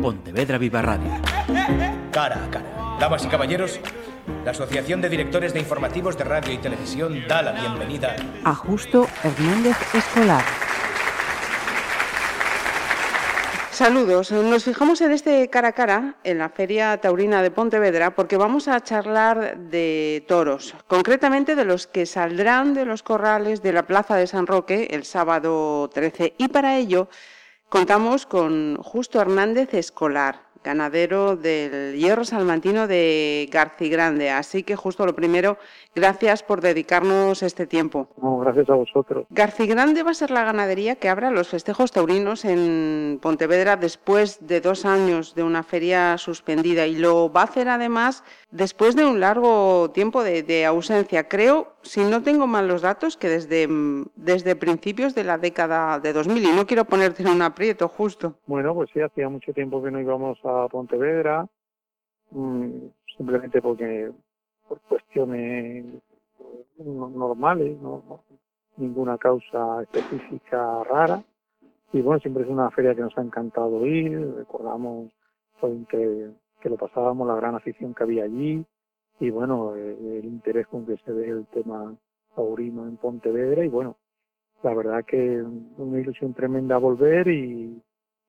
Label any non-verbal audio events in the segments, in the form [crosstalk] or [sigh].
Pontevedra Viva Radio. Cara a cara. Damas y caballeros, la Asociación de Directores de Informativos de Radio y Televisión da la bienvenida a Justo Hernández Escolar. Saludos. Nos fijamos en este cara a cara en la Feria Taurina de Pontevedra porque vamos a charlar de toros, concretamente de los que saldrán de los corrales de la Plaza de San Roque el sábado 13 y para ello contamos con Justo Hernández Escolar, ganadero del Hierro Salmantino de Grande. Así que justo lo primero, gracias por dedicarnos este tiempo. gracias a vosotros. Grande va a ser la ganadería que abra los festejos taurinos en Pontevedra después de dos años de una feria suspendida y lo va a hacer además después de un largo tiempo de, ausencia. Creo, si no tengo mal los datos, que desde, desde principios de la década de 2000 y no quiero ponerte en un aprieto justo. Bueno, pues sí, hacía mucho tiempo que no íbamos a a Pontevedra, mm, simplemente porque por cuestiones normales, no, ninguna causa específica rara. Y bueno, siempre es una feria que nos ha encantado ir, recordamos que, que lo pasábamos, la gran afición que había allí. Y bueno, el, el interés con que se ve el tema taurino en Pontevedra. Y bueno, la verdad que una ilusión tremenda volver y,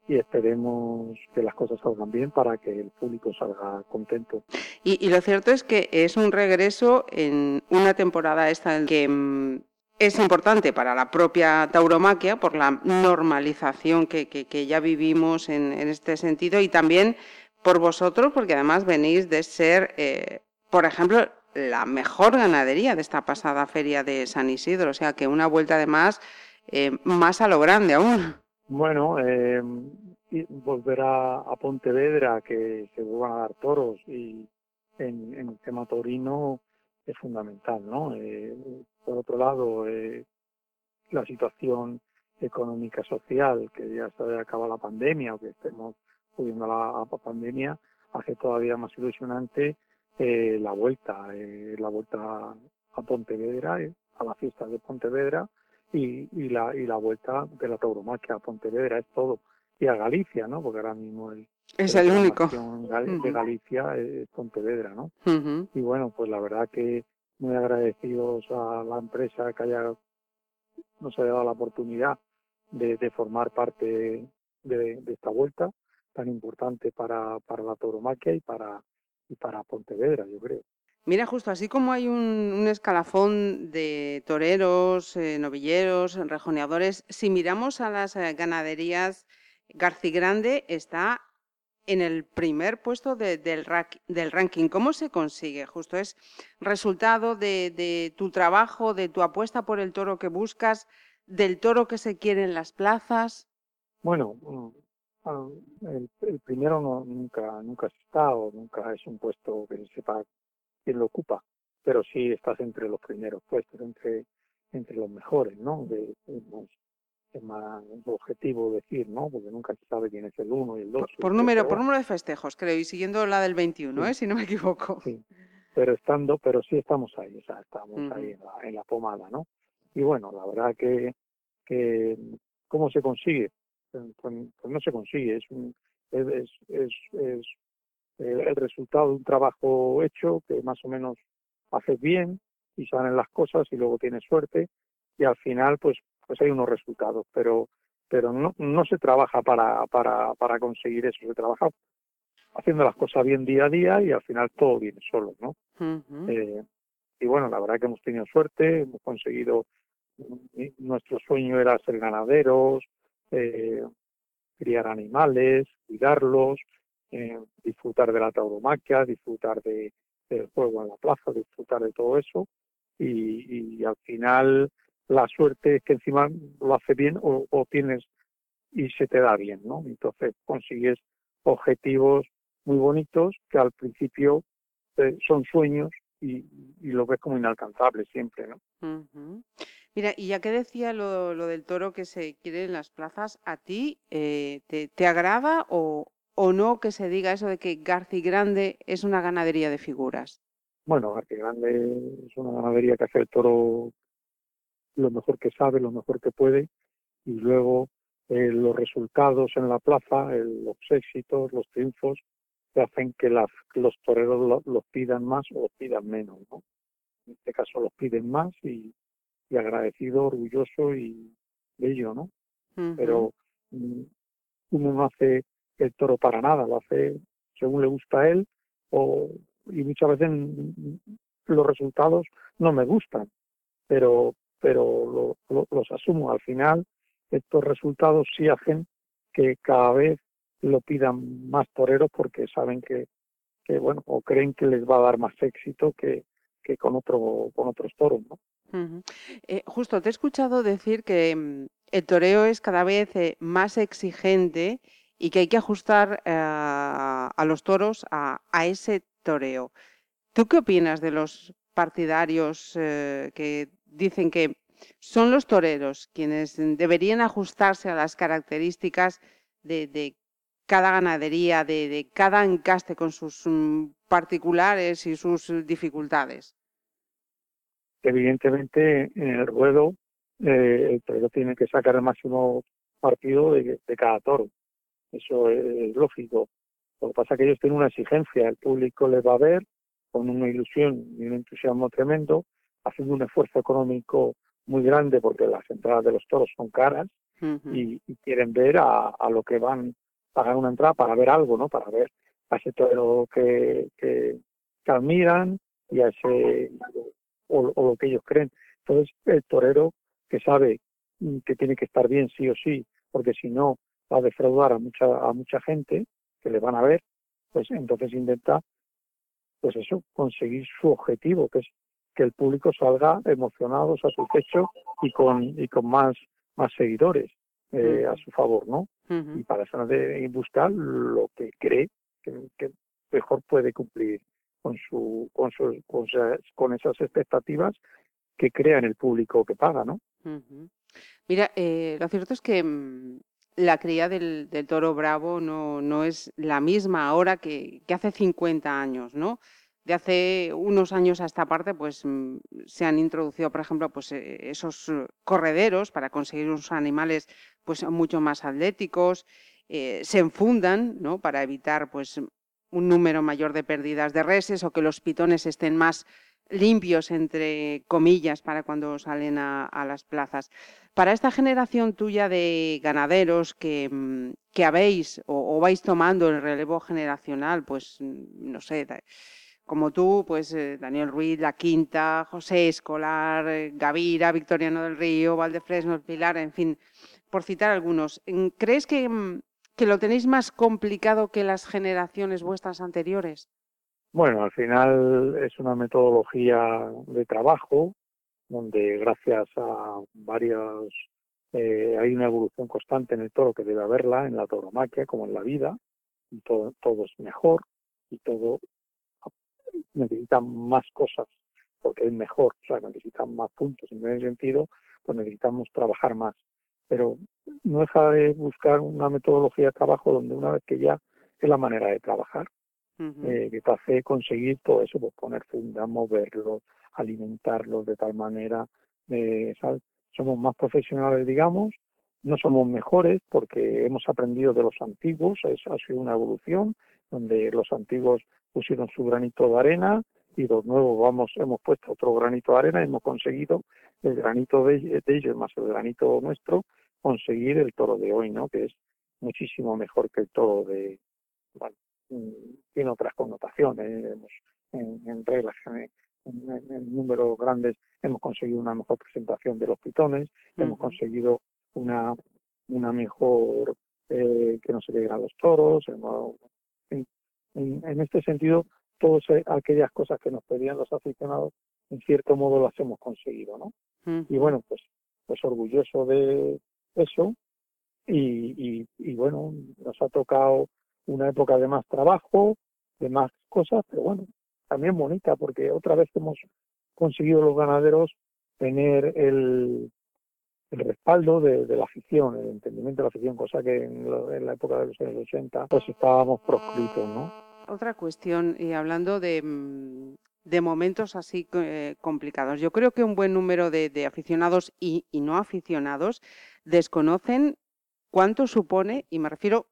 y esperemos que las cosas salgan bien para que el público salga contento. Y, lo cierto es que es un regreso en una temporada esta que mm, es importante para la propia tauromaquia por la normalización que, que, ya vivimos en, este sentido y también por vosotros porque además venís de ser, eh, por ejemplo, la mejor ganadería de esta pasada feria de San Isidro, o sea que una vuelta además eh, más a lo grande aún. Bueno, eh, volver a, Pontevedra, que se vuelvan a dar toros y en, el tema taurino es fundamental, ¿no? Eh, por otro lado, eh, la situación económica social, que ya se acaba la pandemia o que estemos pudiendo la, la pandemia, hace todavía más ilusionante eh, la vuelta, eh, la vuelta a Pontevedra, a la fiesta de Pontevedra, y, y, la, y la vuelta de la tauromaquia a Pontevedra, es todo. Y a Galicia, ¿no? Porque ahora mismo el, es el único. de Galicia es Pontevedra, ¿no? Y bueno, pues la verdad que muy agradecidos a la empresa que haya nos haya dado la oportunidad de, de formar parte de, de, esta vuelta tan importante para, para la tauromaquia y para, y para Pontevedra, yo creo. Mira, justo así como hay un, escalafón de toreros, eh, novilleros, rejoneadores, si miramos a las eh, ganaderías, Grande está en el primer puesto del, ranking. ¿Cómo se consigue? Justo es resultado de, tu trabajo, de tu apuesta por el toro que buscas, del toro que se quiere en las plazas. Bueno, mm, ah, el, primero nunca, nunca ha estado, nunca es un puesto que se sepa quién lo ocupa, pero sí estás entre los primeros puestos, entre, entre los mejores, ¿no? De, es más objetivo decir, ¿no? Porque nunca se sabe quién es el uno y el dos. Por, número, por número de festejos, creo, y siguiendo la del 21, ¿eh? si no me equivoco. Sí, pero estando, pero sí estamos ahí, o sea, estamos ahí en la, pomada, ¿no? Y bueno, la verdad que, que ¿cómo se consigue? Pues, pues, pues no se consigue, es un, es, es, es eh, el resultado de un trabajo hecho que más o menos haces bien y salen las cosas y luego tienes suerte y al final pues pues hay unos resultados pero pero no, no se trabaja para, para, para conseguir eso se trabaja haciendo las cosas bien día a día y al final todo viene solo no eh, y bueno la verdad que hemos tenido suerte hemos conseguido nuestro sueño era ser ganaderos eh, criar animales cuidarlos eh, disfrutar de la tauromaquia, disfrutar de, del juego en la plaza, disfrutar de todo eso y, al final la suerte es que encima lo hace bien o, tienes y se te da bien, ¿no? Entonces consigues objetivos muy bonitos que al principio eh, son sueños y, lo ves como inalcanzables siempre, ¿no? Mira, y ya que decía lo, lo, del toro que se quiere en las plazas, ¿a ti eh, te, te, agrada o, o no que se diga eso de que Garci Grande es una ganadería de figuras? Bueno, Garci Grande es una ganadería que hace el toro lo mejor que sabe, lo mejor que puede, y luego eh, los resultados en la plaza, los éxitos, los triunfos, que hacen que las, los toreros los pidan más o pidan menos, ¿no? En este caso los piden más y, agradecido, orgulloso y bello, ¿no? Pero mm, uno no hace el toro para nada, lo hace según le gusta a él o, y muchas veces los resultados no me gustan, pero, pero los asumo. Al final, estos resultados sí hacen que cada vez lo pidan más toreros porque saben que, que bueno, o creen que les va a dar más éxito que, que con otro con otros toros, ¿no? Eh, justo, te he escuchado decir que mm, el toreo es cada vez eh, más exigente y que hay que ajustar eh, a los toros a, ese toreo. ¿Tú qué opinas de los partidarios que dicen que son los toreros quienes deberían ajustarse a las características de, cada ganadería, de, de, cada encaste con sus mm, particulares y sus dificultades? evidentemente en el ruedo eh, el torero tiene que sacar el máximo partido de, cada toro. Eso es, lógico. Lo que pasa es que ellos tienen una exigencia, el público les va a ver con una ilusión y un entusiasmo tremendo, haciendo un esfuerzo económico muy grande porque las entradas de los toros son caras y, quieren ver a, lo que van, a pagar una entrada para ver algo, ¿no? Para ver a ese toro que, que, que admiran y a ese o, lo que ellos creen. Entonces, el torero que sabe que tiene que estar bien sí o sí, porque si no a defraudar a mucha, a mucha gente que le van a ver, pues entonces intenta, pues eso, conseguir su objetivo, que es que el público salga emocionado, satisfecho y con, y con más, más seguidores eh, a su favor, ¿no? Y para eso debe buscar lo que cree que mejor puede cumplir con, su, con, su, con, esas expectativas que crea en el público que paga, ¿no? Mira, eh, lo cierto es que mm, la cría del, toro bravo no, no es la misma ahora que, hace 50 años, ¿no? De hace unos años a esta parte, pues mm, se han introducido, por ejemplo, pues eh, esos correderos para conseguir unos animales pues mucho más atléticos, eh, se enfundan, ¿no? Para evitar pues un número mayor de pérdidas de reses o que los pitones estén más limpios, entre comillas, para cuando salen a, las plazas. Para esta generación tuya de ganaderos que, mm, que habéis o, vais tomando el relevo generacional, pues mm, no sé, como tú, pues eh, Daniel Ruiz, La Quinta, José Escolar, eh, Gavira, Victoriano del Río, Valdefresno, Pilar, en fin, por citar algunos. ¿Crees que mm, que lo tenéis más complicado que las generaciones vuestras anteriores? Bueno, al final es una metodología de trabajo donde gracias a varios eh, hay una evolución constante en el toro que debe haberla en la tauromaquia como en la vida todo, todo es mejor y todo necesita más cosas porque es mejor, o sea, necesitan más puntos. En ese sentido, pues necesitamos trabajar más pero no deja de buscar una metodología de trabajo donde una vez que ya es la manera de trabajar, eh, que hace conseguir todo eso, pues poner funda, moverlo, alimentarlos de tal manera, eh, somos más profesionales, digamos, no somos mejores porque hemos aprendido de los antiguos, es, ha sido una evolución donde los antiguos pusieron su granito de arena y los nuevos vamos hemos puesto otro granito de arena y hemos conseguido el granito de ellos más el granito nuestro conseguir el toro de hoy, ¿no? Que es muchísimo mejor que el toro de, tiene otras connotaciones, en, en reglas, en, en, números grandes hemos conseguido una mejor presentación de los pitones, hemos conseguido una, una mejor eh, que no se le a los toros, en, en, este sentido, todas aquellas cosas que nos pedían los aficionados, en cierto modo las hemos conseguido, ¿no? Y bueno, pues, pues orgulloso de, eso y, y, bueno, nos ha tocado una época de más trabajo, de más cosas, pero bueno, también bonita porque otra vez hemos conseguido los ganaderos tener el, el respaldo de, la afición, el entendimiento de la afición, cosa que en, la época de los años 80 pues estábamos proscritos, ¿no? Otra cuestión, y hablando de, mm, de momentos así eh, complicados. Yo creo que un buen número de, aficionados y, no aficionados desconocen cuánto supone, y me refiero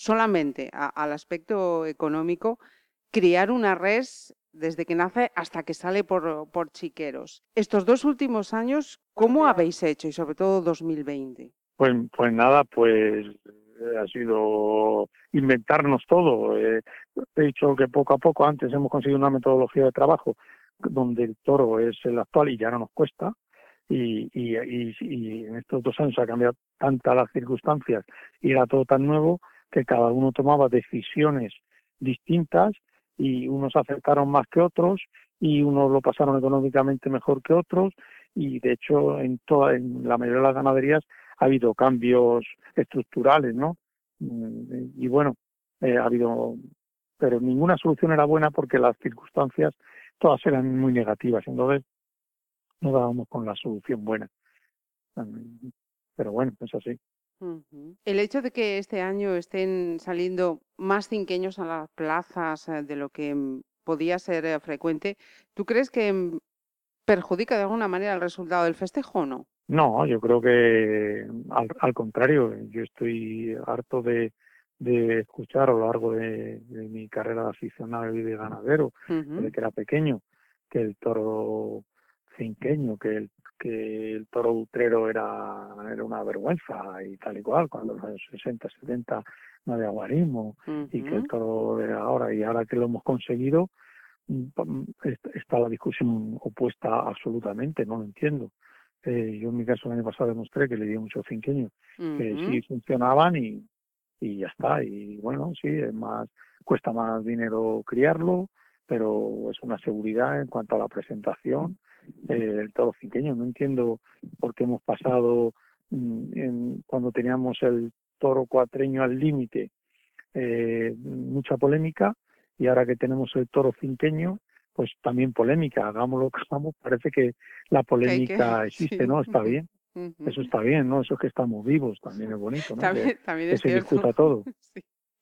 solamente al aspecto económico, criar una res desde que nace hasta que sale por, por chiqueros. Estos dos últimos años, ¿cómo habéis hecho? Y sobre todo 2020. Pues, pues nada, pues eh, ha sido inventarnos todo. Eh, he dicho que poco a poco antes hemos conseguido una metodología de trabajo donde el toro es el actual y ya no nos cuesta. Y, y, y, en estos dos años ha cambiado tantas las circunstancias y era todo tan nuevo que cada uno tomaba decisiones distintas y unos acertaron más que otros y unos lo pasaron económicamente mejor que otros. Y de hecho en toda en la mayoría de las ganaderías ha habido cambios estructurales no mm, y bueno eh, ha habido pero ninguna solución era buena porque las circunstancias todas eran muy negativas. Entonces no dábamos con la solución buena. Pero bueno es así el hecho de que este año estén saliendo más cinqueños a las plazas eh, de lo que mm, podía ser eh, frecuente, ¿tú crees que mm, perjudica de alguna manera el resultado del festejo o no? No, yo creo que al, contrario, yo estoy harto de, escuchar a lo largo de, mi carrera de aficionado y de ganadero, desde que era pequeño, que el toro cinqueño, que el que el toro utrero era, era una vergüenza y tal y cual, cuando en los años 60, 70 no había guarismo y que el toro era ahora y ahora que lo hemos conseguido mm, está la discusión opuesta absolutamente, no lo entiendo. Eh, yo en mi caso el año pasado demostré que le di mucho finqueño, que sí funcionaban y, y ya está. Y bueno, sí, es más, cuesta más dinero criarlo, pero es una seguridad en cuanto a la presentación eh, el toro finqueño. No entiendo por qué hemos pasado mm, cuando teníamos el toro cuatreño al límite eh, mucha polémica y ahora que tenemos el toro finqueño pues también polémica, hagamos lo que [laughs] hagamos, parece que la polémica [laughs] existe, ¿no? Está bien. Eso está bien, ¿no? Eso es que estamos vivos, también es bonito, ¿no? También, que, se discuta todo.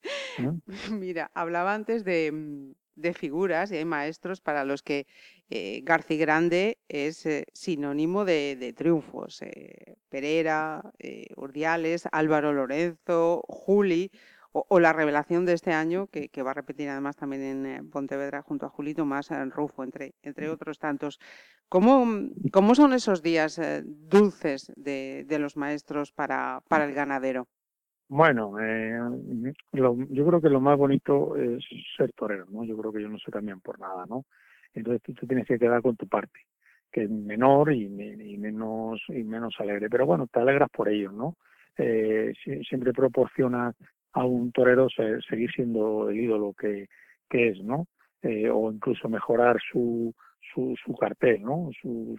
[laughs] Mira, hablaba antes de, mm, de figuras y hay maestros para los que eh, García Grande es eh, sinónimo de, triunfos. Eh, Pereira, eh, Urdiales, Álvaro Lorenzo, Juli o, la revelación de este año que, va a repetir además también en Pontevedra junto a Julito más en Rufo, entre, entre otros tantos. ¿Cómo, cómo son esos días dulces de, de, los maestros para, para el ganadero? Bueno, eh, yo creo que lo más bonito es ser torero, ¿no? Yo creo que ellos no se cambian por nada, ¿no? Entonces tú te tienes que quedar con tu parte, que es menor y, menos y menos alegre, pero bueno, te alegras por ellos, ¿no? Eh, siempre proporciona a un torero seguir siendo el ídolo que, que es, ¿no? Eh, o incluso mejorar su, su, su cartel, ¿no? Su,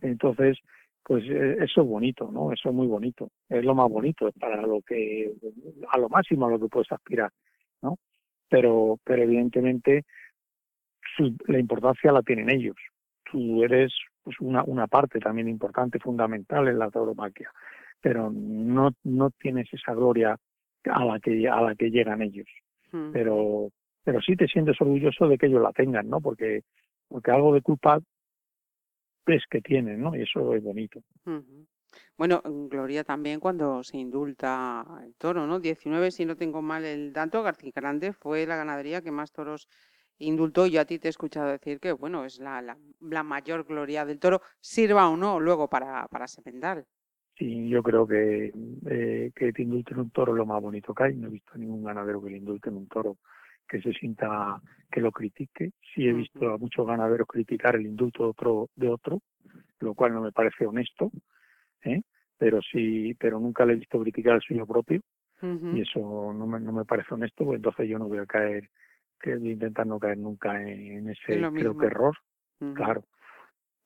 entonces, pues eh, eso es bonito, ¿no? Eso es muy bonito. Es lo más bonito, es para lo que, a lo máximo a lo que puedes aspirar, ¿no? Pero, pero evidentemente la importancia la tienen ellos. Tú eres pues una, una parte también importante, fundamental en la tauromaquia, pero no, no tienes esa gloria a la que, a la que llegan ellos. Pero, pero sí te sientes orgulloso de que ellos la tengan, ¿no? Porque, porque algo de culpa ves que tienen, ¿no? Y eso es bonito. Bueno, Gloria también cuando se indulta el toro, ¿no? 19, si no tengo mal el dato, García Grande fue la ganadería que más toros indultó. Yo a ti te he escuchado decir que, bueno, es la, la, mayor gloria del toro, sirva o no luego para, para Semendal. Sí, yo creo que, eh, que te indulten un toro es lo más bonito que hay. No he visto ningún ganadero que le indulten un toro que se sienta que lo critique. Sí he visto a muchos ganaderos criticar el indulto de otro, de otro lo cual no me parece honesto, ¿eh? pero sí, pero nunca le he visto criticar el suyo propio y eso no me, no me parece honesto, pues entonces yo no voy a caer, que voy a intentar no caer nunca en, ese creo que error, claro.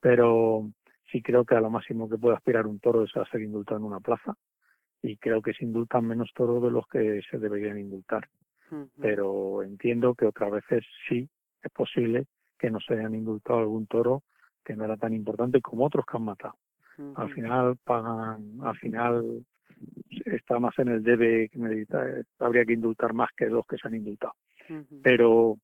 Pero sí creo que a lo máximo que puede aspirar un toro es a ser indultado en una plaza y creo que se indultan menos toros de los que se deberían indultar pero entiendo que otras veces sí es posible que no se hayan indultado algún toro que no era tan importante como otros que han matado. Al final pagan, al final está más en el debe habría que indultar más que los que se han indultado. Pero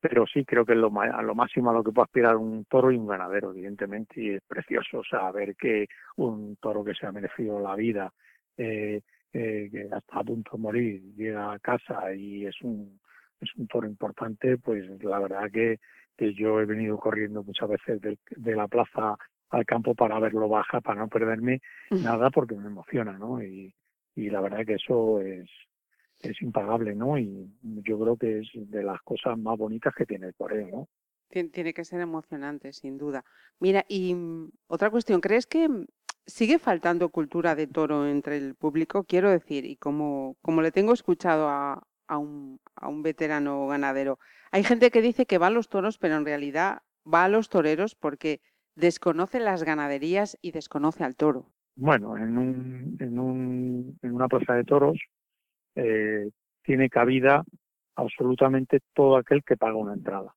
pero sí creo que es lo, a lo máximo a lo que puede aspirar un toro y un ganadero, evidentemente, y es precioso saber que un toro que se ha merecido la vida eh, que está a punto de morir, llega a casa y es un, es un toro importante, pues la verdad que, que yo he venido corriendo muchas veces de, de la plaza al campo para verlo baja, para no perderme nada, porque me emociona, ¿no? Y, y la verdad que eso es, es impagable, ¿no? Y yo creo que es de las cosas más bonitas que tiene el toreo, ¿no? Tiene que ser emocionante, sin duda. Mira, y mm, otra cuestión, ¿crees que mm, sigue faltando cultura de toro entre el público? Quiero decir, y como, como le tengo escuchado a, un, a un veterano ganadero, hay gente que dice que va a los toros, pero en realidad va a los toreros porque desconoce las ganaderías y desconoce al toro. Bueno, en, un, en, un, en una plaza de toros eh, tiene cabida absolutamente todo aquel que paga una entrada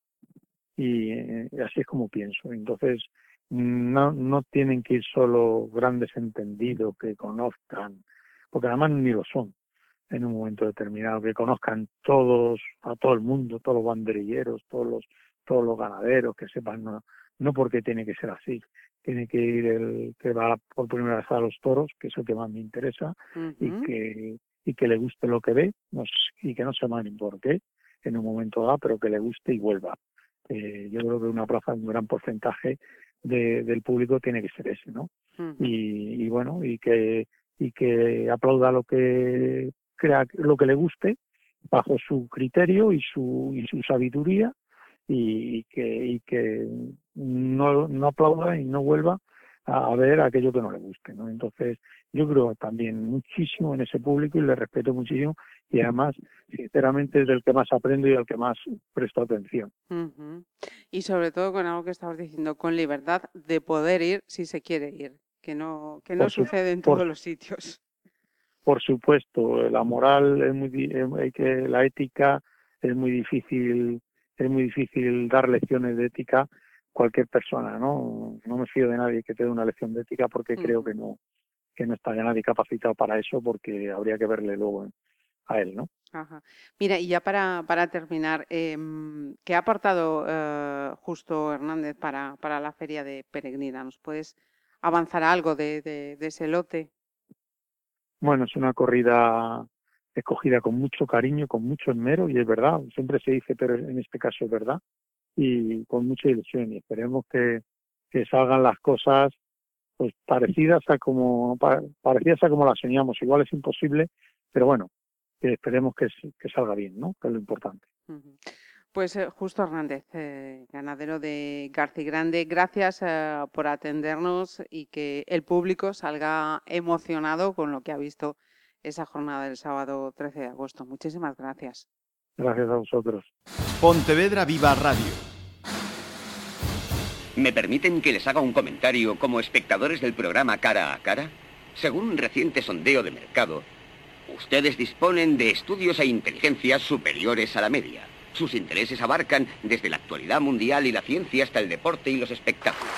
y eh, así es como pienso. Entonces, no, no tienen que ir solo grandes entendidos que conozcan, porque además ni lo son en un momento determinado, que conozcan todos, a todo el mundo, todos los banderilleros, todos los, todos los ganaderos, que sepan, no, no porque tiene que ser así, tiene que ir el que va por primera vez a los toros, que es el que más me interesa, y que y que le guste lo que ve, no, y que no se mane por qué en un momento dado, pero que le guste y vuelva. Eh, yo creo que una plaza, un gran porcentaje de, del público tiene que ser ese, ¿no? y, y, bueno, y que y que aplauda lo que crea, lo que le guste bajo su criterio y su y su sabiduría y, que y que no, no aplauda y no vuelva a, ver aquello que no le guste, ¿no? Entonces, yo creo también muchísimo en ese público y le respeto muchísimo y además, sinceramente, es del que más aprendo y al que más presto atención. Y sobre todo con algo que estabas diciendo, con libertad de poder ir si se quiere ir, que no, que no sucede en todos los sitios. Por supuesto, la moral es muy, hay que, la ética es muy difícil, es muy difícil dar lecciones de ética cualquier persona, ¿no? No me fío de nadie que te dé una lección de ética porque creo que no que no está ya nadie capacitado para eso porque habría que verle luego a él, ¿no? Ajá. Mira, y ya para, para terminar, eh, ¿qué ha apartado eh, Justo Hernández para, para la feria de Peregrina? ¿Nos puedes avanzar algo de, de, de ese lote? Bueno, es una corrida escogida con mucho cariño, con mucho esmero, y es verdad, siempre se dice, pero en este caso es verdad, y con mucha ilusión y esperemos que, que salgan las cosas pues parecidas a como parecidas a como las soñamos igual es imposible pero bueno esperemos que, que salga bien no que es lo importante Pues eh, Justo Hernández, eh, ganadero de García Grande, gracias eh, por atendernos y que el público salga emocionado con lo que ha visto esa jornada del sábado 13 de agosto. Muchísimas gracias. Gracias a vosotros. Pontevedra Viva Radio. ¿Me permiten que les haga un comentario como espectadores del programa Cara a Cara? Según un reciente sondeo de mercado, ustedes disponen de estudios e inteligencias superiores a la media. Sus intereses abarcan desde la actualidad mundial y la ciencia hasta el deporte y los espectáculos.